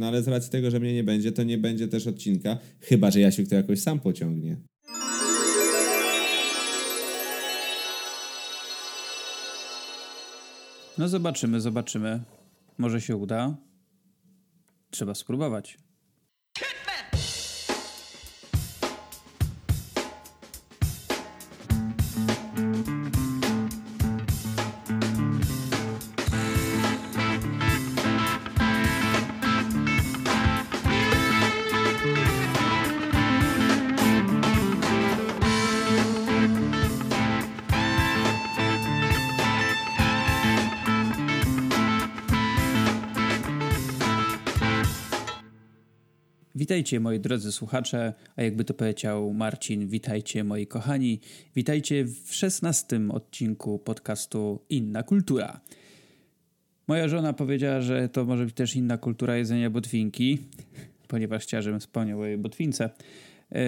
no ale z racji tego, że mnie nie będzie, to nie będzie też odcinka, chyba, że Jasiu to jakoś sam pociągnie. No zobaczymy, zobaczymy. Może się uda. Trzeba spróbować. Witajcie moi drodzy słuchacze, a jakby to powiedział Marcin, witajcie moi kochani, witajcie w szesnastym odcinku podcastu Inna Kultura. Moja żona powiedziała, że to może być też inna kultura jedzenia botwinki, ponieważ chciała, żebym wspomniał o jej botwince. Yy,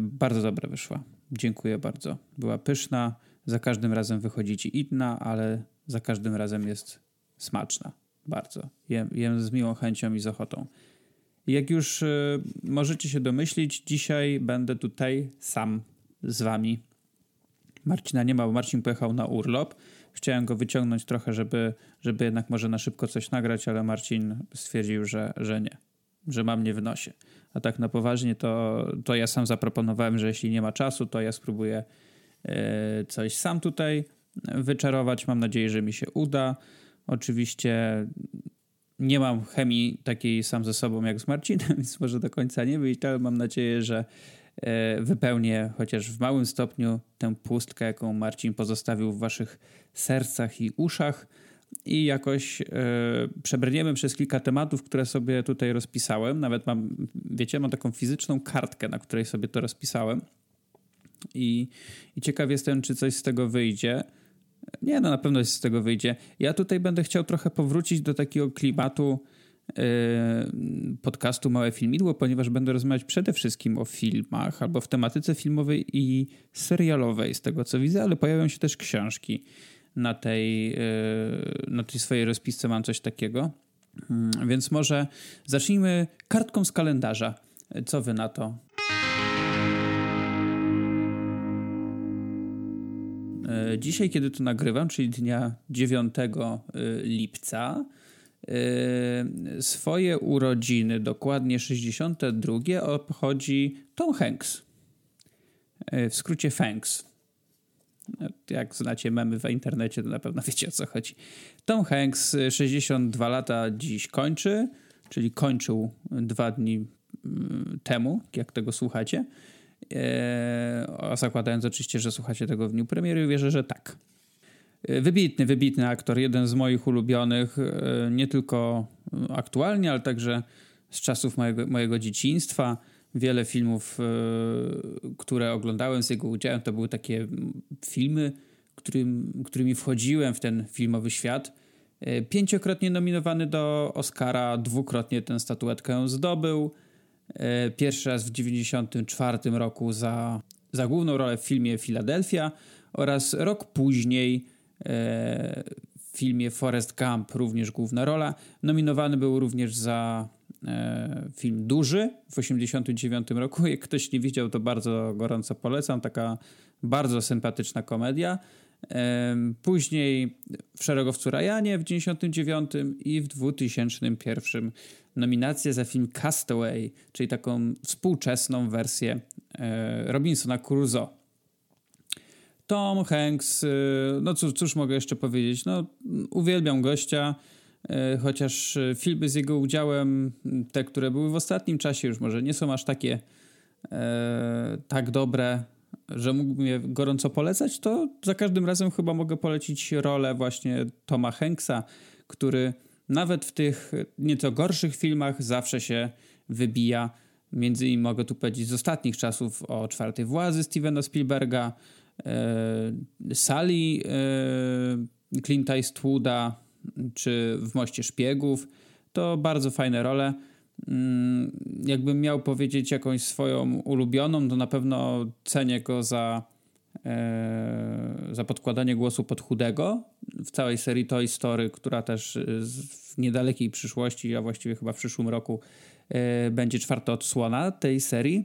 bardzo dobra wyszła. Dziękuję bardzo. Była pyszna, za każdym razem wychodzi ci inna, ale za każdym razem jest smaczna. Bardzo. Jem, jem z miłą chęcią i z ochotą. Jak już y, możecie się domyślić, dzisiaj będę tutaj sam z wami. Marcina nie ma, bo Marcin pojechał na urlop. Chciałem go wyciągnąć trochę, żeby, żeby jednak może na szybko coś nagrać, ale Marcin stwierdził, że, że nie, że mam nie nosie. A tak na poważnie to, to ja sam zaproponowałem, że jeśli nie ma czasu, to ja spróbuję y, coś sam tutaj wyczarować. Mam nadzieję, że mi się uda. Oczywiście nie mam chemii takiej sam ze sobą jak z Marcinem, więc może do końca nie wyjść, ale mam nadzieję, że e, wypełnię chociaż w małym stopniu tę pustkę, jaką Marcin pozostawił w waszych sercach i uszach i jakoś e, przebrniemy przez kilka tematów, które sobie tutaj rozpisałem. Nawet mam, wiecie, mam taką fizyczną kartkę, na której sobie to rozpisałem. I, i ciekaw jestem, czy coś z tego wyjdzie. Nie, no na pewno z tego wyjdzie. Ja tutaj będę chciał trochę powrócić do takiego klimatu yy, podcastu Małe Filmidło, ponieważ będę rozmawiać przede wszystkim o filmach albo w tematyce filmowej i serialowej, z tego co widzę, ale pojawią się też książki na tej, yy, na tej swojej rozpisce. Mam coś takiego. Yy, więc może zacznijmy kartką z kalendarza. Co wy na to? Dzisiaj, kiedy to nagrywam, czyli dnia 9 e, lipca, e, swoje urodziny, dokładnie 62, obchodzi Tom Hanks. W skrócie Fanks. Jak znacie memy w internecie, to na pewno wiecie o co chodzi. Tom Hanks 62 lata dziś kończy, czyli kończył dwa dni mm, temu, jak tego słuchacie. Eee, zakładając oczywiście, że słuchacie tego w dniu premiery, wierzę, że tak. Eee, wybitny, wybitny aktor, jeden z moich ulubionych, eee, nie tylko aktualnie, ale także z czasów mojego, mojego dzieciństwa. Wiele filmów, które oglądałem z jego udziałem, to były takie filmy, którym, którymi wchodziłem w ten filmowy świat. Pięciokrotnie nominowany do Oscara, dwukrotnie tę statuetkę zdobył. E, pierwszy raz w 1994 roku za, za główną rolę w filmie Philadelphia oraz rok później e, w filmie Forest Gump również główna rola. Nominowany był również za e, film Duży w 1989 roku. Jak ktoś nie widział, to bardzo gorąco polecam. Taka bardzo sympatyczna komedia. Później w Szeregowcu Rajanie w 1999 i w 2001 nominację za film Castaway, czyli taką współczesną wersję e, Robinsona Crusoe. Tom Hanks, e, no cóż, cóż mogę jeszcze powiedzieć, no uwielbiam gościa, e, chociaż filmy z jego udziałem, te, które były w ostatnim czasie już może nie są aż takie tak dobre, że mógłbym je gorąco polecać, to za każdym razem chyba mogę polecić rolę właśnie Toma Hanksa, który nawet w tych nieco gorszych filmach zawsze się wybija. Między innymi mogę tu powiedzieć z ostatnich czasów o czwartej władzy Stevena Spielberga, e, Sally e, Clint Eastwooda, czy w Moście Szpiegów. To bardzo fajne role. Mm, jakbym miał powiedzieć jakąś swoją ulubioną, to na pewno cenię go za za podkładanie głosu pod chudego w całej serii Toy Story, która też w niedalekiej przyszłości, a właściwie chyba w przyszłym roku e, będzie czwarta odsłona tej serii.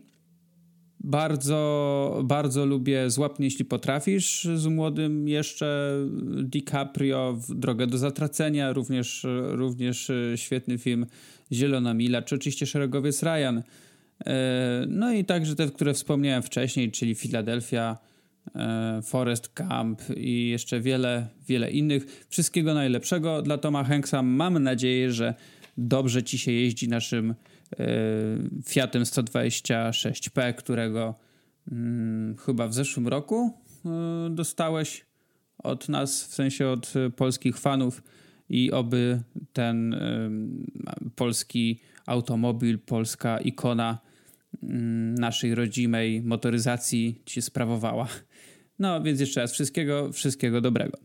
Bardzo, bardzo lubię Złapnie, jeśli potrafisz z młodym jeszcze DiCaprio w Drogę do zatracenia, również, również świetny film Zielona Mila, czy oczywiście Szeregowiec Ryan. E, no i także te, które wspomniałem wcześniej, czyli Filadelfia, e, Forest Camp i jeszcze wiele, wiele innych. Wszystkiego najlepszego dla Toma Hanksa. Mam nadzieję, że dobrze ci się jeździ naszym e, Fiatem 126P, którego hmm, chyba w zeszłym roku dostałeś od nas, w sensie od polskich fanów i oby ten polski automobil, polska ikona Mm, naszej rodzimej motoryzacji ci sprawowała. No więc jeszcze raz wszystkiego, wszystkiego dobrego.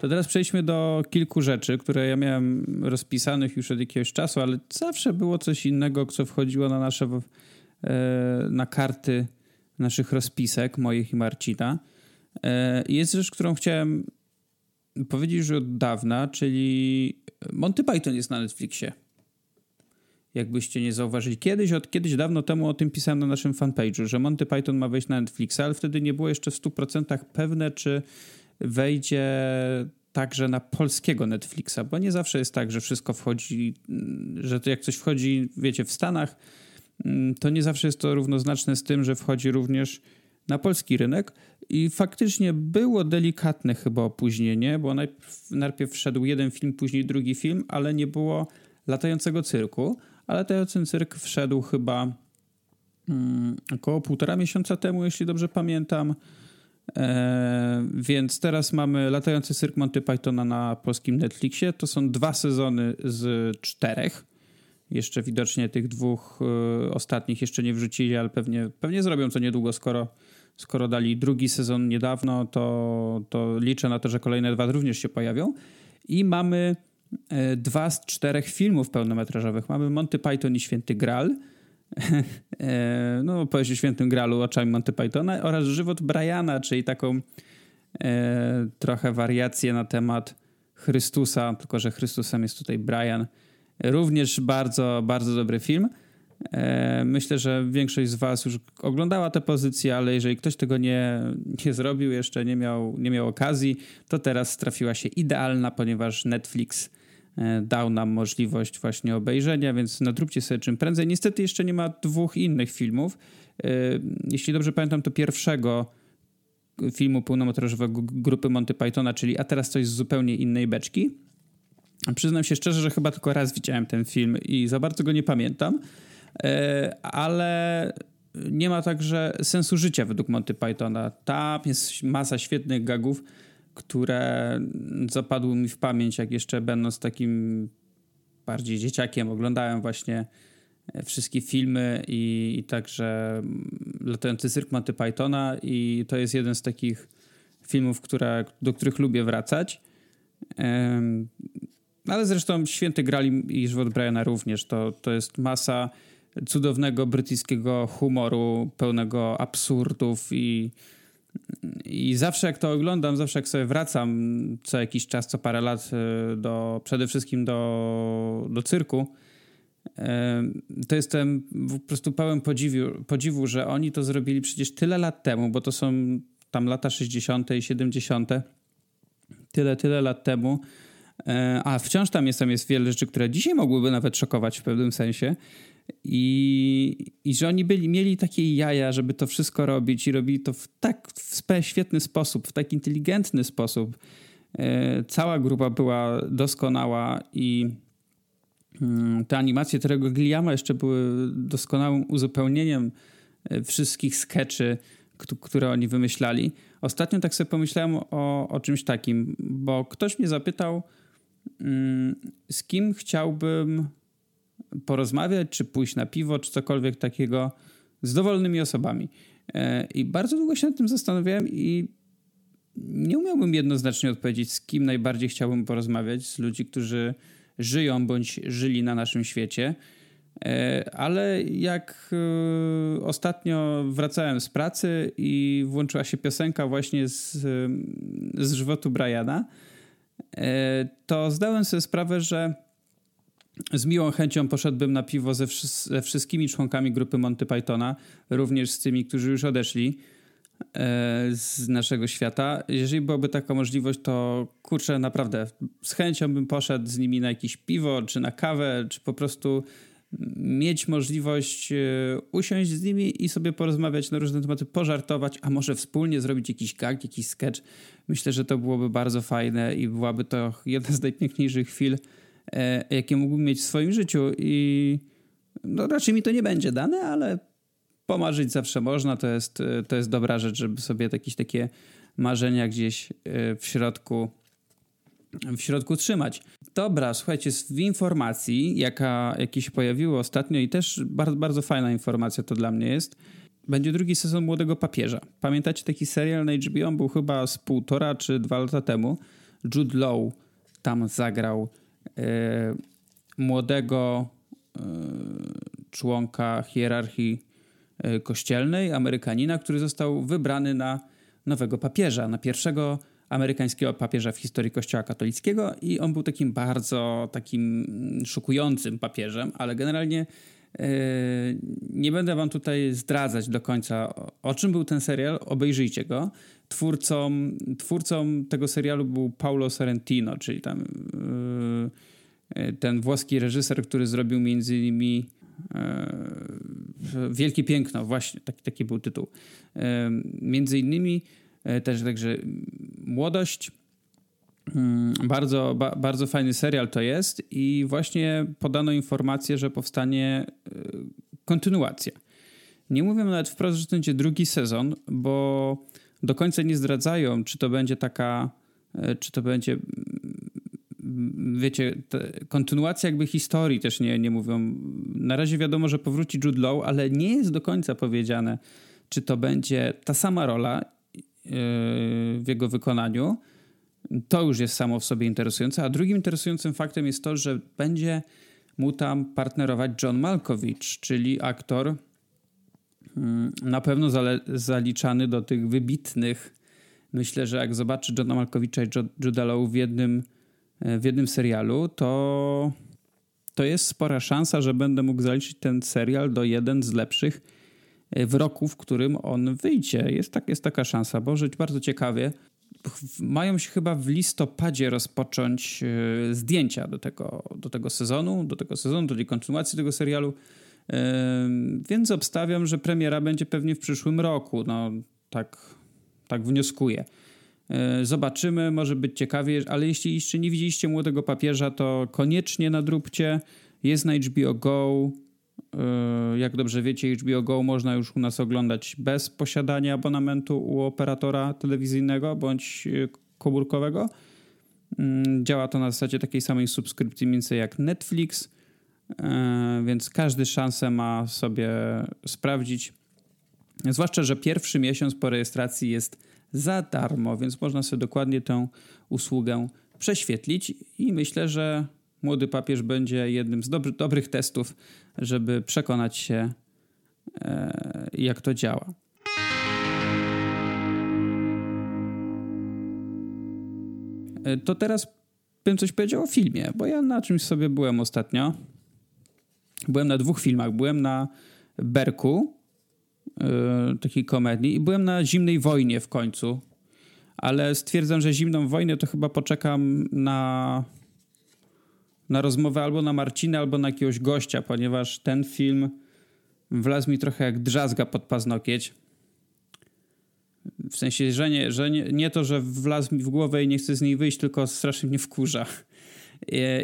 To teraz przejdźmy do kilku rzeczy, które ja miałem rozpisanych już od jakiegoś czasu, ale zawsze było coś innego, co wchodziło na nasze e, na karty naszych rozpisek, moich i Marcina. E, jest rzecz, którą chciałem powiedzieć już od dawna, czyli Monty Python jest na Netflixie jakbyście nie zauważyli. Kiedyś, od kiedyś dawno temu o tym pisałem na naszym fanpage'u, że Monty Python ma wejść na Netflixa, ale wtedy nie było jeszcze w 100% pewne, czy wejdzie także na polskiego Netflixa, bo nie zawsze jest tak, że wszystko wchodzi, że to jak coś wchodzi, wiecie, w Stanach, to nie zawsze jest to równoznaczne z tym, że wchodzi również na polski rynek i faktycznie było delikatne chyba opóźnienie, bo najpierw, najpierw wszedł jeden film, później drugi film, ale nie było latającego cyrku ale ten cyrk wszedł chyba hmm, około półtora miesiąca temu, jeśli dobrze pamiętam. E, więc teraz mamy latający cyrk Monty Pythona na polskim Netflixie. To są dwa sezony z czterech. Jeszcze widocznie tych dwóch e, ostatnich jeszcze nie wrzucili, ale pewnie, pewnie zrobią to niedługo, skoro, skoro dali drugi sezon niedawno, to, to liczę na to, że kolejne dwa również się pojawią. I mamy dwa z czterech filmów pełnometrażowych. Mamy Monty Python i Święty Graal. E, no, opowieść o Świętym Gralu oczami Monty Pythona oraz Żywot Briana, czyli taką e, trochę wariację na temat Chrystusa, tylko że Chrystusem jest tutaj Brian. Również bardzo, bardzo dobry film. E, myślę, że większość z Was już oglądała tę pozycję, ale jeżeli ktoś tego nie, nie zrobił, jeszcze nie miał, nie miał okazji, to teraz trafiła się idealna, ponieważ Netflix E, dał nam możliwość właśnie obejrzenia, więc nadróbcie sobie czym prędzej. Niestety jeszcze nie ma dwóch innych filmów. E, jeśli dobrze pamiętam, to pierwszego filmu pełnometrażowego grupy Monty Pythona, czyli A teraz coś z zupełnie innej beczki. Przyznam się szczerze, że chyba tylko raz widziałem ten film i za bardzo go nie pamiętam, e, ale nie ma także sensu życia według Monty Pythona. Tam jest masa świetnych gagów, które zapadły mi w pamięć, jak jeszcze będąc takim bardziej dzieciakiem, oglądałem właśnie e, wszystkie filmy i, i także Latający Cyrk Monty Pythona i to jest jeden z takich filmów, które, do których lubię wracać. Ale zresztą Święty Grali i Żywot Briana również. To, to jest masa cudownego brytyjskiego humoru, pełnego absurdów i i zawsze jak to oglądam, zawsze jak sobie wracam co jakiś czas, co parę lat e, do, przede wszystkim do, do cyrku, e, to jestem po prostu pełen podziwu, podziwu, że oni to zrobili przecież tyle lat temu, bo to są tam lata 60. i 70. Tyle, tyle lat temu. E, a wciąż tam jest, tam jest wiele rzeczy, które dzisiaj mogłyby nawet szokować w pewnym sensie. I, I że oni byli, mieli takie jaja, żeby to wszystko robić i robili to w tak w świetny sposób, w tak inteligentny sposób. E, cała grupa była doskonała i mm, te animacje Terego Gilliama jeszcze były doskonałym uzupełnieniem e, wszystkich skeczy, które oni wymyślali. Ostatnio tak sobie pomyślałem o, o czymś takim, bo ktoś mnie zapytał, mm, z kim chciałbym porozmawiać, czy pójść na piwo, czy cokolwiek takiego z dowolnymi osobami. E, I bardzo długo się nad tym zastanawiałem i nie umiałbym jednoznacznie odpowiedzieć, z kim najbardziej chciałbym porozmawiać, z ludzi, którzy żyją bądź żyli na naszym świecie. E, ale jak e, ostatnio wracałem z pracy i włączyła się piosenka właśnie z, z żywotu Briana, to zdałem sobie sprawę, że z miłą chęcią poszedłbym na piwo ze, ze wszystkimi członkami grupy Monty Pythona, również z tymi, którzy już odeszli z naszego świata. Jeżeli byłaby taka możliwość, to kurczę, naprawdę z chęcią bym poszedł z nimi na jakieś piwo, czy na kawę, czy po prostu mieć możliwość e, usiąść z nimi i sobie porozmawiać na różne tematy, pożartować, a może wspólnie zrobić jakiś gag, jakiś sketch. Myślę, że to byłoby bardzo fajne i byłaby to jedna z najpiękniejszych chwil, e, jakie mógłbym mieć w swoim życiu i no, raczej mi to nie będzie dane, ale pomarzyć zawsze można. To jest, e, to jest dobra rzecz, żeby sobie jakieś takie marzenia gdzieś w środku w środku trzymać. Dobra, słuchajcie, w informacji, jaka, jaki się pojawiło ostatnio i też bardzo, bardzo fajna informacja to dla mnie jest, będzie drugi sezon Młodego Papieża. Pamiętacie taki serial na HBO? On był chyba z półtora czy dwa lata temu. Jude Law tam zagrał e, młodego e, członka hierarchii e, kościelnej, Amerykanina, który został wybrany na nowego papieża, na pierwszego amerykańskiego papieża w historii Kościoła katolickiego. I on był takim bardzo takim szokującym papieżem, ale generalnie nie będę wam tutaj zdradzać do końca o czym był ten serial, obejrzyjcie go. Twórcą, twórcą tego serialu był Paulo Sorrentino, czyli tam yy, ten włoski reżyser, który zrobił między innymi yy, Wielkie Piękno, właśnie taki, taki był tytuł. Między innymi też także Młodość. Mm, bardzo, ba, bardzo fajny serial to jest i właśnie podano informację, że powstanie e, kontynuacja. Nie mówię nawet wprost, że to będzie drugi sezon, bo do końca nie zdradzają, czy to będzie taka, e, czy to będzie mm, wiecie, kontynuacja jakby historii też nie, nie mówią. Na razie wiadomo, że powróci Jude Law, ale nie jest do końca powiedziane, czy to będzie ta sama rola w jego wykonaniu. To już jest samo w sobie interesujące. A drugim interesującym faktem jest to, że będzie mu tam partnerować John Malkovich, czyli aktor mm, na pewno zaliczany do tych wybitnych. Myślę, że jak zobaczy Johna Malkovicha i Juda Law w jednym, w jednym serialu, to, to jest spora szansa, że będę mógł zaliczyć ten serial do jeden z lepszych w roku, w którym on wyjdzie. Jest, tak, jest taka szansa, bo żyć bardzo ciekawie. Mają się chyba w listopadzie rozpocząć e, zdjęcia do tego, do tego sezonu, do tego sezonu, do tej kontynuacji tego serialu. E, więc obstawiam, że premiera będzie pewnie w przyszłym roku. No, tak, tak wnioskuję. E, zobaczymy, może być ciekawie, ale jeśli jeszcze nie widzieliście Młodego Papieża, to koniecznie nadróbcie. Jest na HBO Go. E, jak dobrze wiecie, HBO Go można już u nas oglądać bez posiadania abonamentu u operatora telewizyjnego bądź e, komórkowego. Mm, działa to na zasadzie takiej samej subskrypcji mniej więcej jak Netflix, e, więc każdy szansę ma sobie sprawdzić. Zwłaszcza, że pierwszy miesiąc po rejestracji jest za darmo, więc można sobie dokładnie tę usługę prześwietlić i myślę, że młody papież będzie jednym z dobry, dobrych testów, żeby przekonać się, e, jak to działa. E, to teraz bym coś powiedział o filmie, bo ja na czymś sobie byłem ostatnio. Byłem na dwóch filmach. Byłem na Berku, yy, takiej komedii, i byłem na Zimnej Wojnie w końcu. Ale stwierdzam, że Zimną Wojnę to chyba poczekam na na rozmowę albo na Marcinę, albo na jakiegoś gościa, ponieważ ten film wlazł mi trochę jak drzazga pod paznokieć. W sensie, że nie, że nie, nie to, że wlazł mi w głowę i nie chcę z niej wyjść, tylko strasznie mnie wkurza.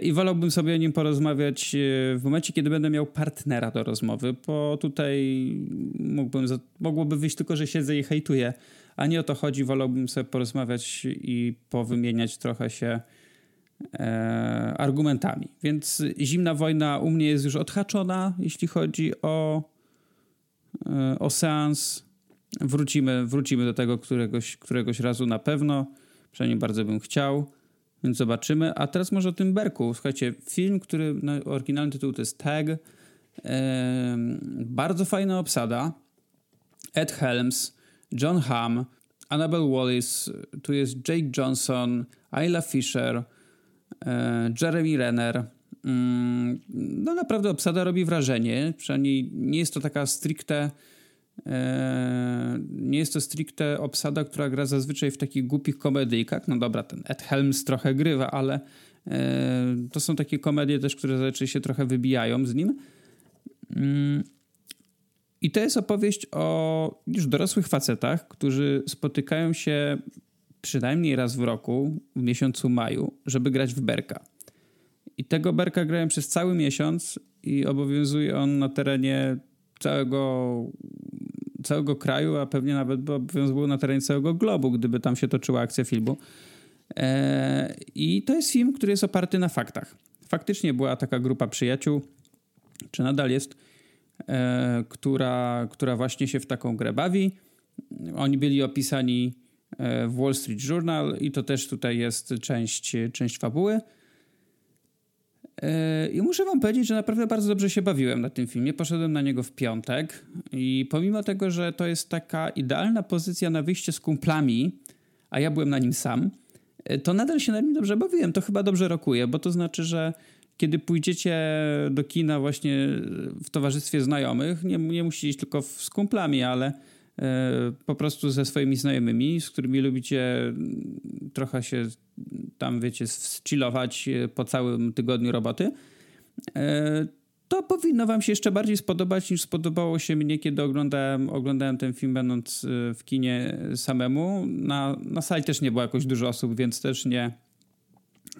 I wolałbym sobie o nim porozmawiać e, w momencie, kiedy będę miał partnera do rozmowy, bo tutaj mógłbym, mogłoby wyjść tylko, że siedzę i hejtuję, a nie o to chodzi. Wolałbym sobie porozmawiać i powymieniać trochę się argumentami. Więc zimna wojna u mnie jest już odhaczona, jeśli chodzi o, e, o seans. Wrócimy, wrócimy do tego któregoś, któregoś razu na pewno. Przynajmniej bardzo bym chciał. Więc zobaczymy. A teraz może o tym Berku. Słuchajcie, film, który, no, oryginalny tytuł to jest Tag. Bardzo fajna obsada. Ed Helms, John Hamm, Annabelle Wallis, tu jest Jake Johnson, Ayla Fisher, e, Jeremy Renner. Mm, no naprawdę obsada robi wrażenie, przynajmniej nie jest to taka stricte e, nie jest to stricte obsada, która gra zazwyczaj w takich głupich komedyjkach. No dobra, ten Ed Helms trochę grywa, ale e, to są takie komedie też, które zazwyczaj się trochę wybijają z nim. Mm, I to jest opowieść o już dorosłych facetach, którzy spotykają się przynajmniej raz w roku, w miesiącu maju, żeby grać w berka. I tego berka grają przez cały miesiąc i obowiązuje on na terenie całego, całego kraju, a pewnie nawet by obowiązywał na terenie całego globu, gdyby tam się toczyła akcja filmu. Eee, I to jest film, który jest oparty na faktach. Faktycznie była taka grupa przyjaciół, czy nadal jest, e, która, która właśnie się w taką grę bawi. Oni byli opisani w Wall Street Journal i to też tutaj jest część, część fabuły. E, I muszę wam powiedzieć, że naprawdę bardzo dobrze się bawiłem na tym filmie. Poszedłem na niego w piątek i pomimo tego, że to jest taka idealna pozycja na wyjście z kumplami, a ja byłem na nim sam, e, to nadal się na nim dobrze bawiłem. To chyba dobrze rokuje, bo to znaczy, że kiedy pójdziecie do kina właśnie w towarzystwie znajomych, nie, nie musicie iść tylko z kumplami, ale e, po prostu ze swoimi znajomymi, z którymi lubicie trochę się tam, wiecie, chillować e, po całym tygodniu roboty, e, to powinno wam się jeszcze bardziej spodobać niż spodobało się mnie, kiedy oglądałem, oglądałem ten film będąc w kinie samemu. Na, na sali też nie było jakoś dużo osób, więc też nie,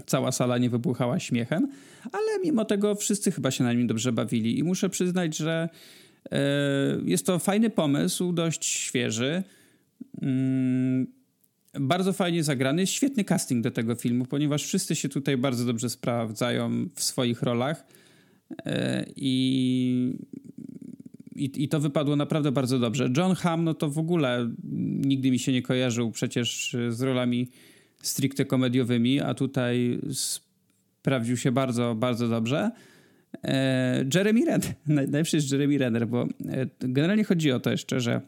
cała sala nie wybuchała śmiechem, ale mimo tego wszyscy chyba się na nim dobrze bawili i muszę przyznać, że e, jest to fajny pomysł, dość świeży. Mm, bardzo fajnie zagrany, świetny casting do tego filmu, ponieważ wszyscy się tutaj bardzo dobrze sprawdzają w swoich rolach e, i, i, i to wypadło naprawdę bardzo dobrze. John Hamm, no to w ogóle nigdy mi się nie kojarzył przecież z rolami stricte komediowymi, a tutaj sprawdził się bardzo, bardzo dobrze. E, Jeremy Renner, najlepszy jest Jeremy Renner, bo e, generalnie chodzi o to jeszcze, że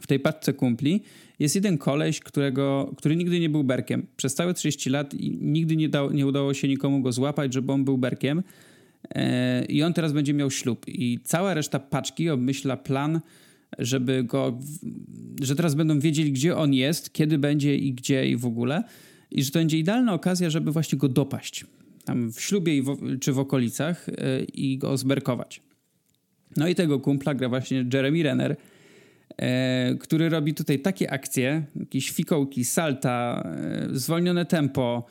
w tej paczce kumpli jest jeden koleś, którego, który nigdy nie był berkiem. Przez całe 30 lat i nigdy nie, dał, nie udało się nikomu go złapać, żeby on był berkiem. E, I on teraz będzie miał ślub. I cała reszta paczki obmyśla plan, żeby go, że teraz będą wiedzieli, gdzie on jest, kiedy będzie i gdzie i w ogóle. I że to będzie idealna okazja, żeby właśnie go dopaść. Tam w ślubie w, czy w okolicach yy, i go zberkować. No i tego kumpla gra właśnie Jeremy Renner, yy, który robi tutaj takie akcje, jakieś fikołki, salta, yy, zwolnione tempo,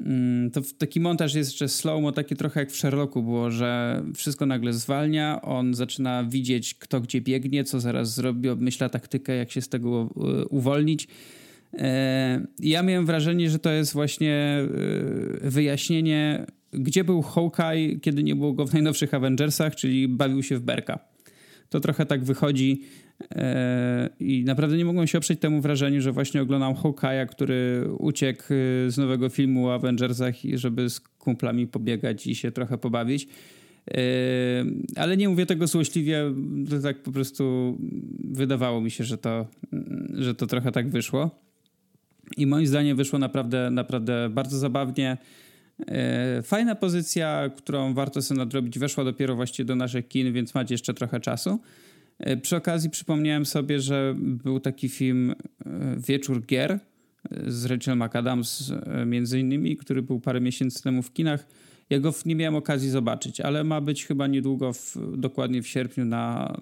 Mm, to taki montaż jest jeszcze slow-mo, taki trochę jak w Sherlocku było, że wszystko nagle zwalnia, on zaczyna widzieć kto gdzie biegnie, co zaraz zrobi, obmyśla taktykę, jak się z tego e, uwolnić. E, ja miałem wrażenie, że to jest właśnie e, wyjaśnienie, gdzie był Hawkeye, kiedy nie było go w najnowszych Avengersach, czyli bawił się w Berka. To trochę tak wychodzi E, I naprawdę nie mogłem się oprzeć temu wrażeniu, że właśnie oglądam Hawkeye'a, który uciekł z nowego filmu o Avengersach, żeby z kumplami pobiegać i się trochę pobawić. Ale nie mówię tego złośliwie, to tak po prostu wydawało mi się, że to, że to trochę tak wyszło. I moim zdaniem wyszło naprawdę, naprawdę bardzo zabawnie. Fajna pozycja, którą warto sobie nadrobić, weszła dopiero właściwie do naszych kin, więc macie jeszcze trochę czasu. E, przy okazji przypomniałem sobie, że był taki film e, Wieczór Gier e, z Rachel McAdams między innymi, który był parę miesięcy temu w kinach. Ja go nie miałem okazji zobaczyć, ale ma być chyba niedługo, w, dokładnie w sierpniu na,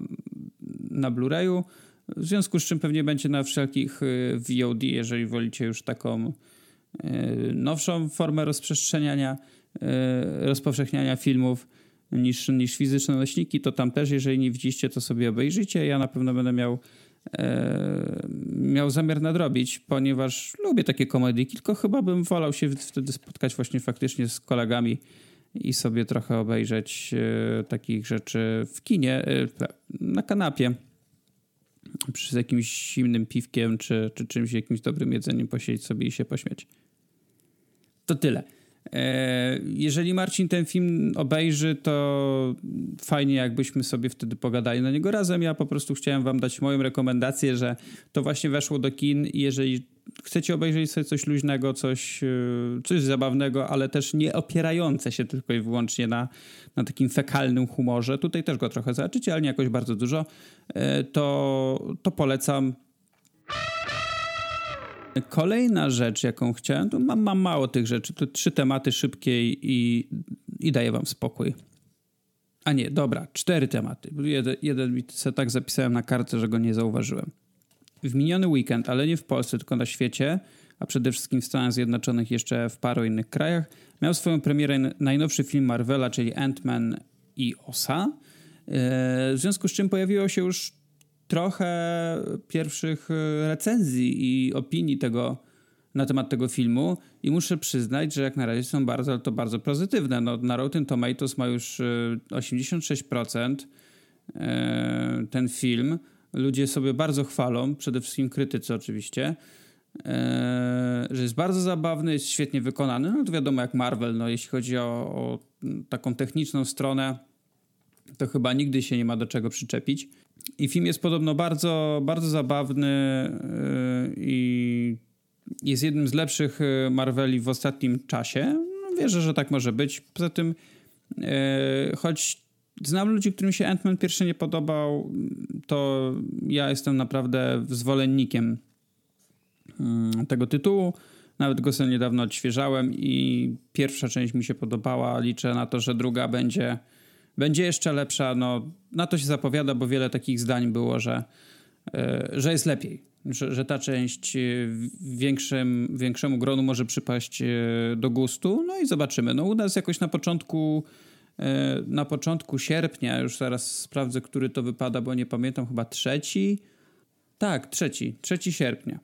na Blu-rayu. W związku z czym pewnie będzie na wszelkich VOD, jeżeli wolicie już taką nowszą formę rozprzestrzeniania, rozpowszechniania filmów niż, niż fizyczne nośniki, to tam też, jeżeli nie widzieliście, to sobie obejrzyjcie. Ja na pewno będę miał, miał zamiar nadrobić, ponieważ lubię takie komedii, tylko chyba bym wolał się wtedy spotkać właśnie faktycznie z kolegami i sobie trochę obejrzeć takich rzeczy w kinie, na kanapie z jakimś zimnym piwkiem czy, czy czymś, jakimś dobrym jedzeniem posiedzieć sobie i się pośmiać. To tyle. E, jeżeli Marcin ten film obejrzy, to fajnie jakbyśmy sobie wtedy pogadali na niego razem. Ja po prostu chciałem wam dać moją rekomendację, że to właśnie weszło do kin jeżeli chcecie obejrzeć sobie coś luźnego, coś, e, coś zabawnego, ale też nie opierające się tylko i wyłącznie na, na takim fekalnym humorze, tutaj też go trochę zobaczycie, ale nie jakoś bardzo dużo, e, to, to polecam. Kolejna rzecz, jaką chciałem, to mam, mam mało tych rzeczy, to trzy tematy szybkie i, i daję wam spokój. A nie, dobra, cztery tematy. Jeden, jeden sobie tak zapisałem na kartę, że go nie zauważyłem. W miniony weekend, ale nie w Polsce, tylko na świecie, a przede wszystkim w Stanach Zjednoczonych, jeszcze w paru innych krajach, miał swoją premierę najnowszy film Marvela, czyli Ant-Man i Osa. E, w związku z czym pojawiło się już trochę pierwszych e, recenzji i opinii tego, na temat tego filmu i muszę przyznać, że jak na razie są bardzo, to bardzo pozytywne. No, na Rotten Tomatoes ma już 86% e, ten film. Ludzie sobie bardzo chwalą, przede wszystkim krytycy oczywiście, e, że jest bardzo zabawny, jest świetnie wykonany. No to wiadomo jak Marvel, no jeśli chodzi o, o taką techniczną stronę, to chyba nigdy się nie ma do czego przyczepić. I film jest podobno bardzo, bardzo zabawny yy, i jest jednym z lepszych yy, Marveli w ostatnim czasie. No, wierzę, że tak może być. Poza tym, yy, choć znam ludzi, którym się Ant-Man pierwszy nie podobał, to ja jestem naprawdę zwolennikiem tego tytułu. Nawet go sobie niedawno odświeżałem i pierwsza część mi się podobała. Liczę na to, że druga będzie będzie jeszcze lepsza. No, na to się zapowiada, bo wiele takich zdań było, że, e, że jest lepiej. Że, że ta część większym, większemu gronu może przypaść e, do gustu. No i zobaczymy. No u nas jakoś na początku e, na początku sierpnia, już zaraz sprawdzę, który to wypada, bo nie pamiętam, chyba trzeci. Tak, trzeci, trzeci sierpnia.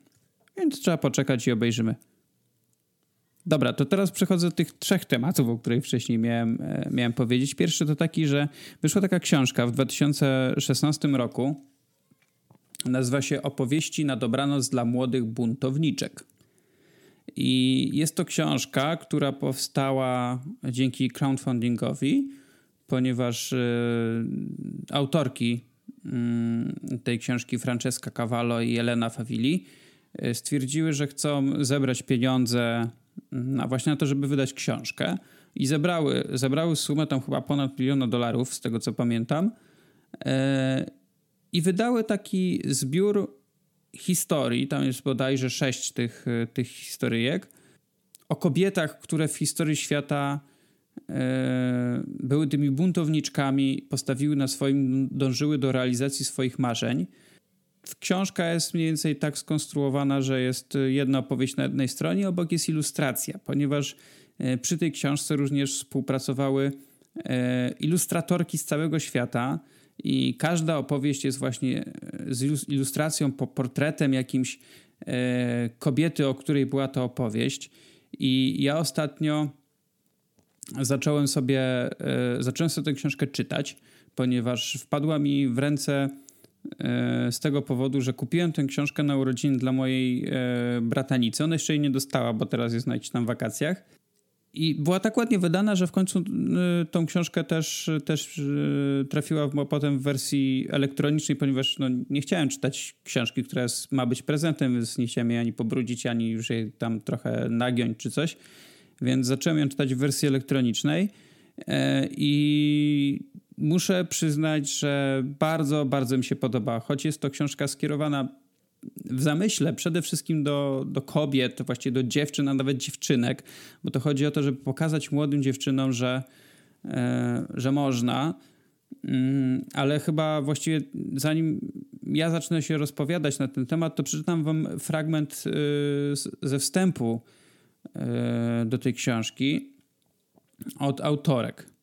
Więc trzeba poczekać i obejrzymy. Dobra, to teraz przechodzę do tych trzech tematów, o których wcześniej miałem, e, miałem powiedzieć. Pierwszy to taki, że wyszła taka książka w 2016 roku. Nazywa się Opowieści na dobranoc dla młodych buntowniczek. I jest to książka, która powstała dzięki crowdfundingowi, ponieważ y, autorki y, tej książki, Francesca Cavallo i Elena Favilli, y, stwierdziły, że chcą zebrać pieniądze na właśnie na to, żeby wydać książkę. I zebrały, zebrały sumę tam chyba ponad miliona dolarów, z tego co pamiętam, e, i wydały taki zbiór historii, tam jest bodajże sześć tych, tych historyjek, o kobietach, które w historii świata e, były tymi buntowniczkami, postawiły na swoim, dążyły do realizacji swoich marzeń książka jest mniej więcej tak skonstruowana, że jest jedna opowieść na jednej stronie, obok jest ilustracja, ponieważ e, przy tej książce również współpracowały e, ilustratorki z całego świata i każda opowieść jest właśnie z ilustracją, portretem jakimś kobiety, o której była to opowieść. I ja ostatnio zacząłem sobie, zacząłem sobie tę książkę czytać, ponieważ wpadła mi w ręce z tego powodu, że kupiłem tę książkę na urodziny dla mojej e, bratanicy. Ona jeszcze jej nie dostała, bo teraz jest na tam wakacjach. I była tak ładnie wydana, że w końcu e, tą książkę też, też trafiła potem w wersji elektronicznej, ponieważ no, nie chciałem czytać książki, która jest, ma być prezentem, więc nie chciałem jej ani pobrudzić, ani już jej tam trochę nagiąć czy coś. Więc zacząłem ją czytać w wersji elektronicznej. I muszę przyznać, że bardzo, bardzo mi się podoba. Choć jest to książka skierowana w zamyśle przede wszystkim do, do kobiet, właściwie do dziewczyn, a nawet dziewczynek, bo to chodzi o to, żeby pokazać młodym dziewczynom, że, e, że można. Mm, ale chyba właściwie zanim ja zacznę się rozpowiadać na ten temat, to przeczytam wam fragment e, ze wstępu e, do tej książki od autorek.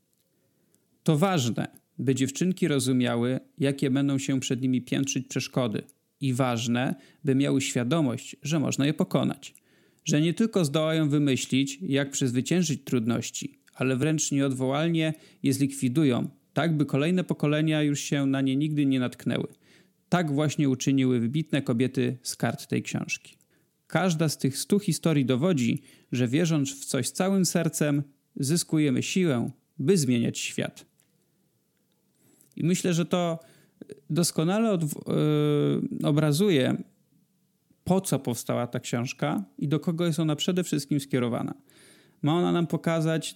To ważne, by dziewczynki rozumiały, jakie będą się przed nimi piętrzyć przeszkody, i ważne, by miały świadomość, że można je pokonać. Że nie tylko zdołają wymyślić, jak przezwyciężyć trudności, ale wręcz nieodwołalnie je zlikwidują, tak by kolejne pokolenia już się na nie nigdy nie natknęły. Tak właśnie uczyniły wybitne kobiety z kart tej książki. Każda z tych stu historii dowodzi, że wierząc w coś całym sercem, zyskujemy siłę, by zmieniać świat. I myślę, że to doskonale yy, obrazuje, po co powstała ta książka i do kogo jest ona przede wszystkim skierowana. Ma ona nam pokazać,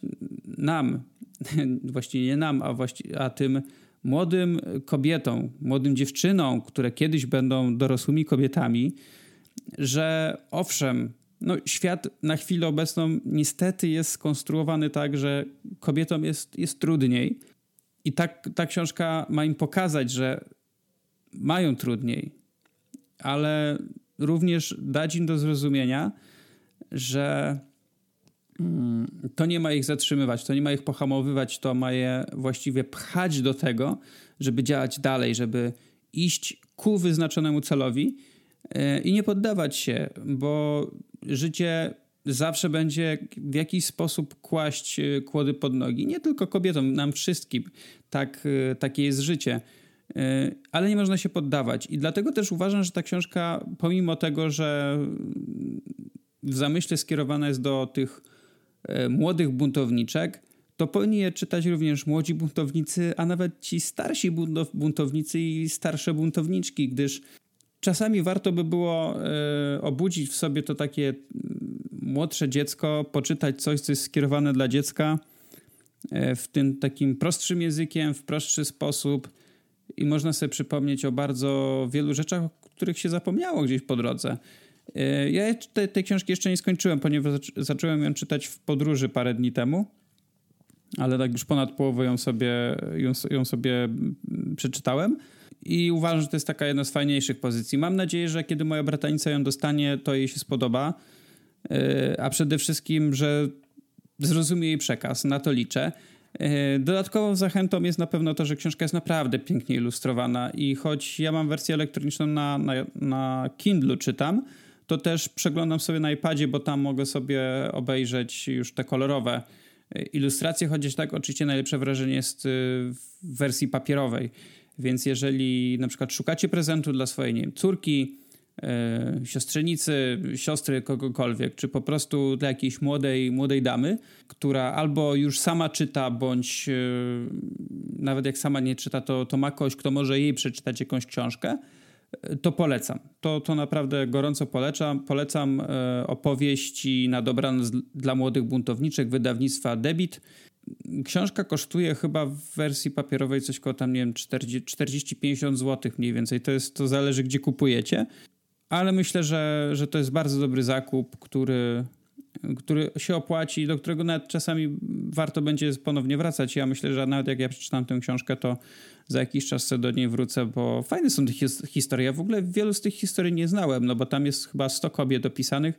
nam, właściwie nie nam, a, właściwie, a tym młodym kobietom, młodym dziewczynom, które kiedyś będą dorosłymi kobietami, że owszem, no, świat na chwilę obecną niestety jest skonstruowany tak, że kobietom jest, jest trudniej. I tak, ta książka ma im pokazać, że mają trudniej, ale również dać im do zrozumienia, że mm, to nie ma ich zatrzymywać, to nie ma ich pohamowywać, to ma je właściwie pchać do tego, żeby działać dalej, żeby iść ku wyznaczonemu celowi e, i nie poddawać się, bo życie zawsze będzie w jakiś sposób kłaść e, kłody pod nogi. Nie tylko kobietom, nam wszystkim. Tak, e, takie jest życie. E, ale nie można się poddawać. I dlatego też uważam, że ta książka, pomimo tego, że w zamyśle skierowana jest do tych młodych buntowniczek, to powinni je czytać również młodzi buntownicy, a nawet ci starsi buntownicy i starsze buntowniczki, gdyż czasami warto by było obudzić w sobie to takie młodsze dziecko, poczytać coś, co jest skierowane dla dziecka e, w tym takim prostszym językiem, w prostszy sposób i można sobie przypomnieć o bardzo wielu rzeczach, o których się zapomniało gdzieś po drodze. E, ja te, tej książki jeszcze nie skończyłem, ponieważ zacząłem ją czytać w podróży parę dni temu, ale tak już ponad połowę ją sobie, ją, ją sobie przeczytałem i uważam, że to jest taka jedna z fajniejszych pozycji. Mam nadzieję, że kiedy moja bratanica ją dostanie, to jej się spodoba a przede wszystkim, że zrozumie jej przekaz, na to liczę. E, dodatkową zachętą jest na pewno to, że książka jest naprawdę pięknie ilustrowana i choć ja mam wersję elektroniczną na, na, na Kindle czytam, to też przeglądam sobie na iPadzie, bo tam mogę sobie obejrzeć już te kolorowe e, ilustracje, chociaż tak oczywiście najlepsze wrażenie jest w wersji papierowej. Więc jeżeli na przykład szukacie prezentu dla swojej nie wiem, córki, siostrzenicy, siostry kogokolwiek, czy po prostu dla jakiejś młodej, młodej damy, która albo już sama czyta, bądź e, nawet jak sama nie czyta, to, to ma kogoś, kto może jej przeczytać jakąś książkę, e, to polecam. To, to naprawdę gorąco polecam. Polecam e, opowieści na dobranoc dla młodych buntowniczek wydawnictwa Debit. Książka kosztuje chyba w wersji papierowej coś koło tam, nie wiem, 40-50 zł mniej więcej. To, jest, to zależy, gdzie kupujecie ale myślę, że, że to jest bardzo dobry zakup, który, który się opłaci, do którego nawet czasami warto będzie ponownie wracać. Ja myślę, że nawet jak ja przeczytam tę książkę, to za jakiś czas sobie do niej wrócę, bo fajne są te his historie. Ja w ogóle wielu z tych historii nie znałem, no bo tam jest chyba 100 kobiet opisanych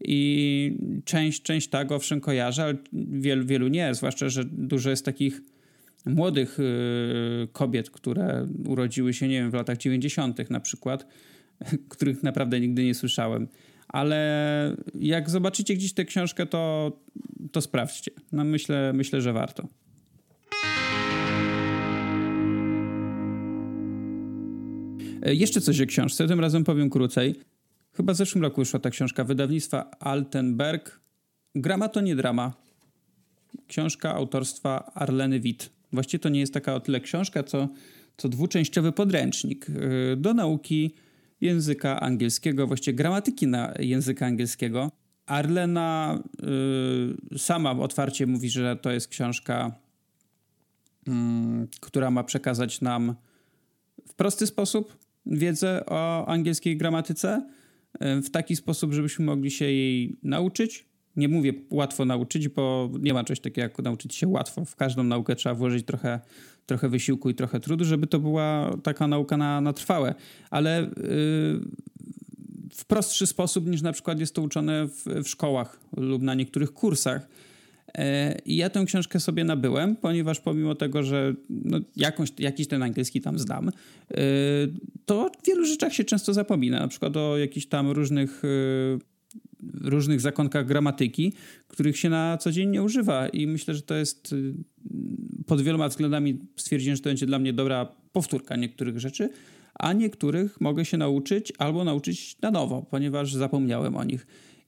i część, część tak owszem kojarzę, ale wielu, wielu nie, zwłaszcza, że dużo jest takich młodych yy, kobiet, które urodziły się, nie wiem, w latach 90. na przykład, których naprawdę nigdy nie słyszałem. Ale jak zobaczycie gdzieś tę książkę, to, to sprawdźcie. No myślę, myślę, że warto. E, jeszcze coś o książce, tym razem powiem krócej. Chyba w zeszłym roku wyszła ta książka wydawnictwa Altenberg. Grama to nie drama. Książka autorstwa Arleny Witt. Właściwie to nie jest taka o tyle książka, co, co dwuczęściowy podręcznik e, do nauki języka angielskiego, właściwie gramatyki na języka angielskiego. Arlena y, sama otwarcie mówi, że to jest książka, y, która ma przekazać nam w prosty sposób wiedzę o angielskiej gramatyce, y, w taki sposób, żebyśmy mogli się jej nauczyć. Nie mówię łatwo nauczyć, bo nie ma czegoś takiego jak nauczyć się łatwo. W każdą naukę trzeba włożyć trochę trochę wysiłku i trochę trudu, żeby to była taka nauka na, na trwałe. Ale yy, w prostszy sposób niż na przykład jest to uczone w, w szkołach lub na niektórych kursach. E, I ja tę książkę sobie nabyłem, ponieważ pomimo tego, że no jakąś, jakiś ten angielski tam znam, e, to w wielu rzeczach się często zapomina. Na przykład o jakichś tam różnych e, różnych zakonkach gramatyki, których się na co dzień nie używa. I myślę, że to jest y, pod wieloma względami stwierdziłem, że to będzie dla mnie dobra powtórka niektórych rzeczy, a niektórych mogę się nauczyć albo nauczyć na nowo, ponieważ zapomniałem o nich.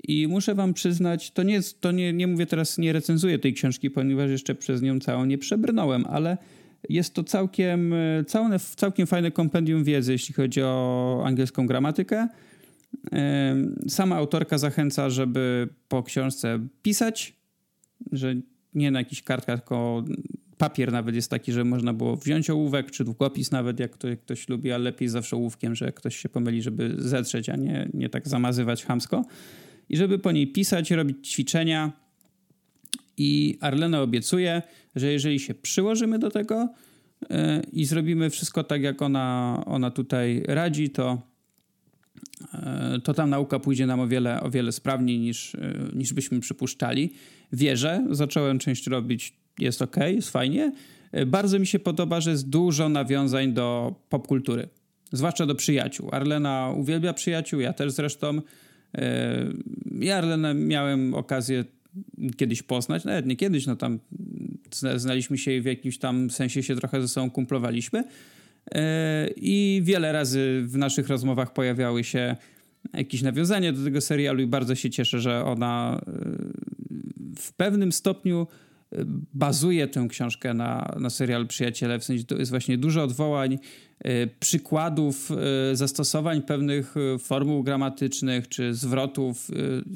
I muszę wam przyznać, to nie, to nie, nie mówię teraz, nie recenzuję tej książki, ponieważ jeszcze przez nią całą nie przebrnąłem, ale jest to całkiem, całe, całkiem fajne kompendium wiedzy, jeśli chodzi o angielską gramatykę. Sama autorka zachęca, żeby po książce pisać, że nie na jakichś kartkach, tylko papier nawet jest taki, że można było wziąć ołówek, czy długopis nawet, jak, to, jak ktoś lubi, ale lepiej zawsze ołówkiem, że ktoś się pomyli, żeby zetrzeć, a nie, nie tak zamazywać hamsko. I żeby po niej pisać, robić ćwiczenia. I Arlena obiecuje, że jeżeli się przyłożymy do tego yy, i zrobimy wszystko tak, jak ona, ona tutaj radzi, to, to tam nauka pójdzie nam o wiele, o wiele sprawniej niż, yy, niż byśmy przypuszczali. Wierzę, zacząłem część robić jest ok, jest fajnie. E, bardzo mi się podoba, że jest dużo nawiązań do popkultury, zwłaszcza do przyjaciół. Arlena uwielbia przyjaciół, ja też zresztą. E, ja Arlenę miałem okazję kiedyś poznać, nawet nie kiedyś, no tam znaliśmy się i w jakimś tam sensie się trochę ze sobą kumplowaliśmy. E, I wiele razy w naszych rozmowach pojawiały się jakieś nawiązania do tego serialu i bardzo się cieszę, że ona w pewnym stopniu bazuje tę książkę na, na serial Przyjaciele, w sensie to jest właśnie dużo odwołań, e, przykładów e, zastosowań pewnych e, formuł gramatycznych czy zwrotów.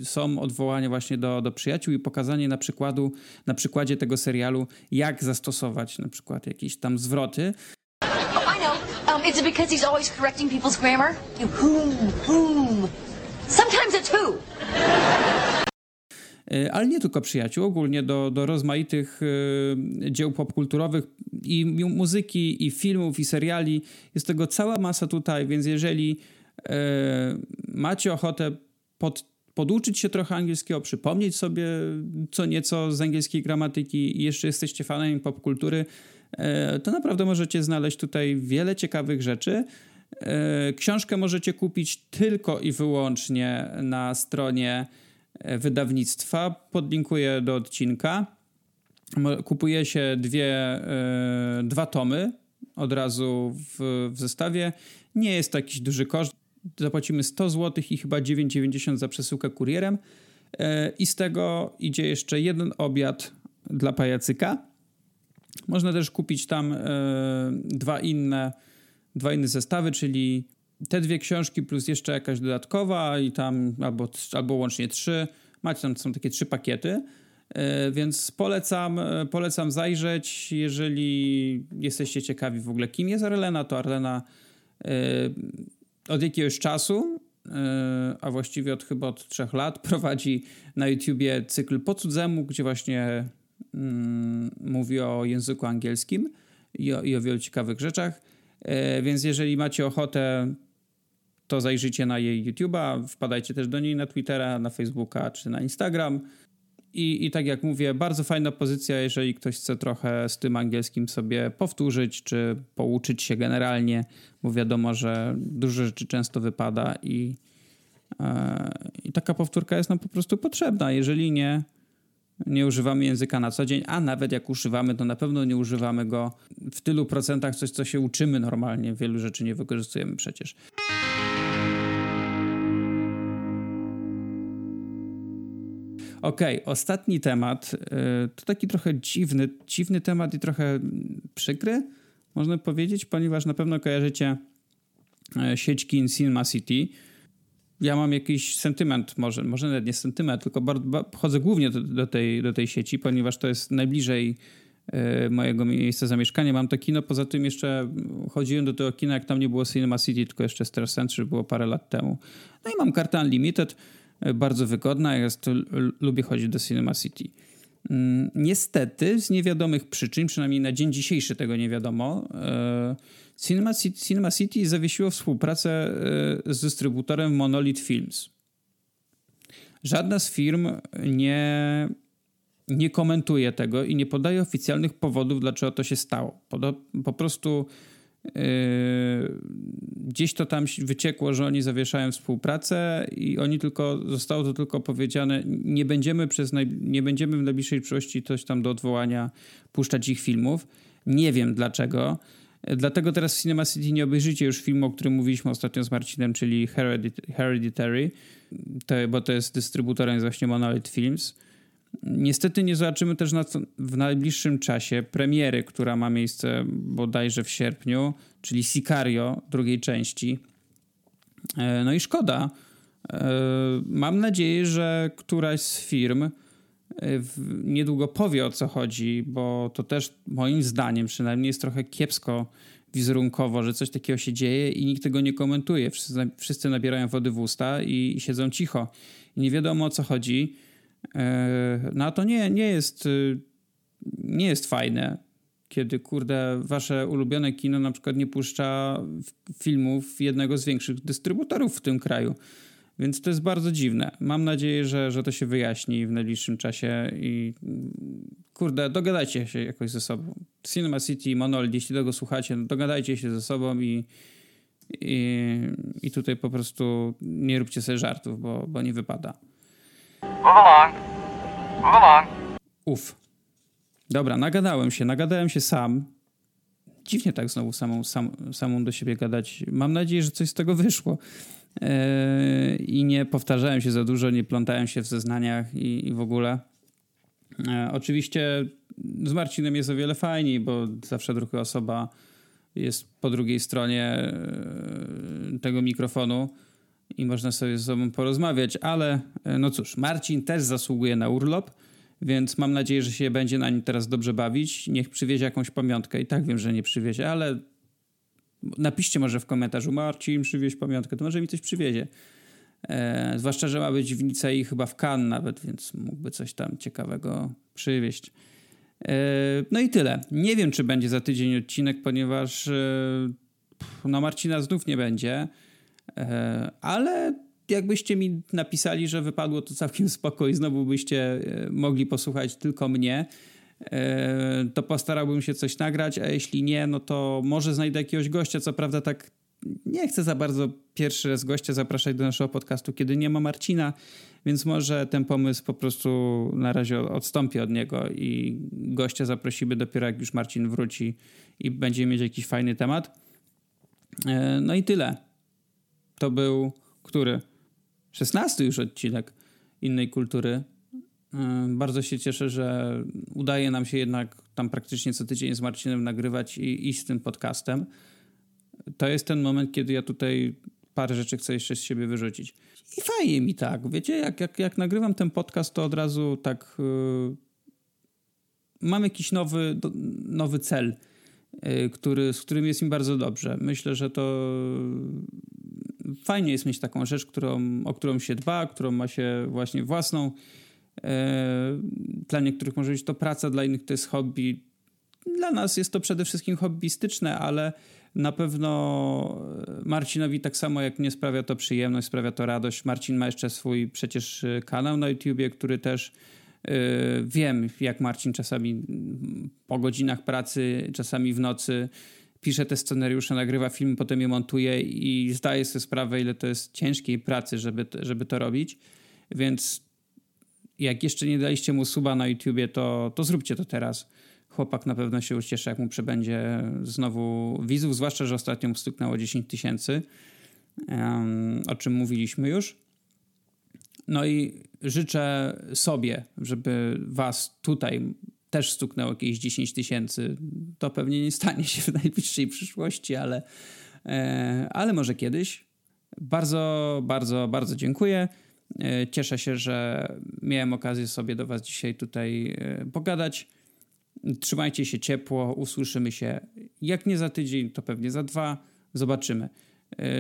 Są odwołania właśnie do, do przyjaciół i pokazanie na, przykładu, na przykładzie tego serialu, jak zastosować na przykład jakieś tam zwroty. I know. Um, it's because he's always correcting people's grammar. Whom, whom. Sometimes it's who. E, ale nie tylko przyjaciół, ogólnie do, do rozmaitych e, dzieł popkulturowych i muzyki, i filmów, i seriali. Jest tego cała masa tutaj, więc jeżeli e, macie ochotę pod, poduczyć się trochę angielskiego, przypomnieć sobie co nieco z angielskiej gramatyki i jeszcze jesteście fanem popkultury, to naprawdę możecie znaleźć tutaj wiele ciekawych rzeczy. Książkę możecie kupić tylko i wyłącznie na stronie E, wydawnictwa. Podlinkuję do odcinka. Kupuje się dwie, e, dwa tomy od razu w, w zestawie. Nie jest to jakiś duży koszt. Zapłacimy 100 zł i chyba 9,90 za przesyłkę kurierem. E, I z tego idzie jeszcze jeden obiad dla pajacyka. Można też kupić tam dwa inne, dwa inne zestawy, czyli te dwie książki plus jeszcze jakaś dodatkowa i tam albo, albo łącznie trzy. Macie tam są takie trzy pakiety. E, więc polecam, e, polecam zajrzeć. Jeżeli jesteście ciekawi w ogóle, kim jest Arlena, to Arlena e, od jakiegoś czasu, a właściwie od chyba od trzech lat, prowadzi na YouTubie cykl po cudzemu, gdzie właśnie mówi o języku angielskim i o, i o wielu ciekawych rzeczach. Więc jeżeli macie ochotę to zajrzyjcie na jej YouTube'a, wpadajcie też do niej na Twittera, na Facebooka czy na Instagram. I, I tak jak mówię, bardzo fajna pozycja, jeżeli ktoś chce trochę z tym angielskim sobie powtórzyć, czy pouczyć się generalnie, bo wiadomo, że dużo rzeczy często wypada i, e, i taka powtórka jest nam po prostu potrzebna. Jeżeli nie, nie używamy języka na co dzień, a nawet jak używamy, to na pewno nie używamy go w tylu procentach, coś co się uczymy normalnie. Wielu rzeczy nie wykorzystujemy przecież. Okay, ostatni temat. Y, to taki trochę dziwny, dziwny temat i trochę przykry, można powiedzieć, ponieważ na pewno kojarzycie e, sieć kin Cinema City. Ja mam jakiś sentyment, może, może nawet nie sentyment, tylko bardzo, chodzę głównie do, do, tej, do tej sieci, ponieważ to jest najbliżej e, mojego miejsca zamieszkania. Mam to kino, poza tym jeszcze chodziłem do tego kina, jak tam nie było Cinema City, tylko jeszcze Star Century było parę lat temu. No i mam kartę Unlimited, bardzo wygodna. Ja lubię chodzić do Cinema City. Mm, niestety, z niewiadomych przyczyn, przynajmniej na dzień dzisiejszy tego nie wiadomo, e, Cinema City, Cinema City zawiesiło współpracę e, z dystrybutorem Monolith Films. Żadna z firm nie, nie komentuje tego i nie podaje oficjalnych powodów, dlaczego to się stało. Po, po prostu Yy, gdzieś to tam wyciekło, że oni zawieszają współpracę i oni tylko, zostało to tylko powiedziane, nie będziemy przez naj, nie będziemy w najbliższej przyszłości coś tam do odwołania puszczać ich filmów. Nie wiem dlaczego. Dlatego teraz w Cinema City nie obejrzycie już filmu, o którym mówiliśmy ostatnio z Marcinem, czyli Hereditary, bo to jest dystrybutorem właśnie Monolith Films. Niestety nie zobaczymy też na, w najbliższym czasie premiery, która ma miejsce bodajże w sierpniu, czyli Sicario drugiej części. E, no i szkoda. E, mam nadzieję, że któraś z firm niedługo powie o co chodzi, bo to też moim zdaniem przynajmniej jest trochę kiepsko wizerunkowo, że coś takiego się dzieje i nikt tego nie komentuje. Wszyscy, nabierają wody w usta i, i siedzą cicho. I nie wiadomo o co chodzi. No a to nie, nie jest nie jest fajne kiedy, kurde, wasze ulubione kino na przykład nie puszcza filmów jednego z większych dystrybutorów w tym kraju. Więc to jest bardzo dziwne. Mam nadzieję, że, że to się wyjaśni w najbliższym czasie i kurde, dogadajcie się jakoś ze sobą. Cinema City, Monolith, jeśli tego słuchacie, no dogadajcie się ze sobą i, i, i tutaj po prostu nie róbcie sobie żartów, bo, bo nie wypada. Move along. Move along. Uf. Dobra, nagadałem się, nagadałem się sam. Dziwnie tak znowu samą, sam, samą do siebie gadać. Mam nadzieję, że coś z tego wyszło. Yy, I nie powtarzałem się za dużo, nie plątałem się w zeznaniach i, i w ogóle. Yy, oczywiście z Marcinem jest o wiele fajniej, bo zawsze druga osoba jest po drugiej stronie yy, tego mikrofonu i można sobie ze sobą porozmawiać, ale no cóż, Marcin też zasługuje na urlop więc mam nadzieję, że się będzie na nim teraz dobrze bawić. Niech przywiezie jakąś pamiątkę. I tak wiem, że nie przywiezie, ale napiszcie może w komentarzu, Marcin, przywieź pamiątkę, to może mi coś przywiezie. E, zwłaszcza, że ma być w Nicei chyba w Cannes nawet, więc mógłby coś tam ciekawego przywieźć. E, no i tyle. Nie wiem, czy będzie za tydzień odcinek, ponieważ e, no Marcina znów nie będzie, e, ale jakbyście mi napisali, że wypadło to całkiem spoko i znowu byście e, mogli posłuchać tylko mnie, to postarałbym się coś nagrać, a jeśli nie, no to może znajdę jakiegoś gościa. Co prawda, tak nie chcę za bardzo pierwszy raz gościa zapraszać do naszego podcastu, kiedy nie ma Marcina, więc może ten pomysł po prostu na razie odstąpi od niego i gościa zaprosimy dopiero jak już Marcin wróci i będziemy mieć jakiś fajny temat. E, no i tyle. To był który? 16 już odcinek innej kultury. E, bardzo się cieszę, że udaje nam się jednak tam praktycznie co tydzień z Marcinem nagrywać i iść z tym podcastem. To jest ten moment, kiedy ja tutaj parę rzeczy chcę jeszcze z siebie wyrzucić. I fajnie mi tak. Wiecie, jak, jak, jak nagrywam ten podcast, to od razu tak yy, mam jakiś nowy, do, nowy cel, yy, który, z którym jest mi bardzo dobrze. Myślę, że to fajnie jest mieć taką rzecz, którą, o którą się dba, którą ma się właśnie własną. E, dla niektórych może być to praca, dla innych to jest hobby. Dla nas jest to przede wszystkim hobbystyczne, ale na pewno Marcinowi tak samo jak nie sprawia to przyjemność, sprawia to radość. Marcin ma jeszcze swój przecież kanał na YouTubie, który też yy, wiem, jak Marcin czasami po godzinach pracy, czasami w nocy pisze te scenariusze, nagrywa film, potem je montuje i zdaje sobie sprawę, ile to jest ciężkiej pracy, żeby, żeby to robić. Więc jak jeszcze nie daliście mu suba na YouTubie, to, to zróbcie to teraz. Chłopak na pewno się ucieszy, jak mu przebędzie znowu widzów, zwłaszcza, że ostatnio mu stuknęło 10 tysięcy, um, o czym mówiliśmy już. No i życzę sobie, żeby was tutaj też stuknęło jakieś 10 tysięcy. To pewnie nie stanie się w najbliższej przyszłości, ale, e, ale może kiedyś. Bardzo, bardzo, bardzo dziękuję. E, cieszę się, że miałem okazję sobie do Was dzisiaj tutaj e, pogadać. Trzymajcie się ciepło, usłyszymy się jak nie za tydzień, to pewnie za dwa. Zobaczymy.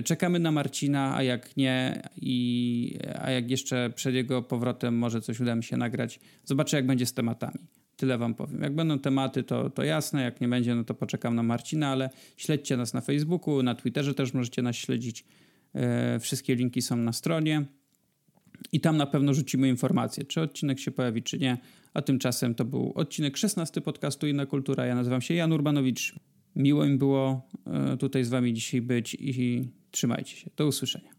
Czekamy na Marcina, a jak nie, i, a jak jeszcze przed jego powrotem może coś uda mi się nagrać, zobaczę jak będzie z tematami. Tyle wam powiem. Jak będą tematy, to, to jasne, jak nie będzie, no to poczekam na Marcina, ale śledźcie nas na Facebooku, na Twitterze też możecie nas śledzić. E, wszystkie linki są na stronie i tam na pewno rzucimy informacje, czy odcinek się pojawi, czy nie. A tymczasem to był odcinek 16 podcastu Inna Kultura. Ja nazywam się Jan Urbanowicz. Miło mi było e, tutaj z wami dzisiaj być i trzymajcie się. Do usłyszenia.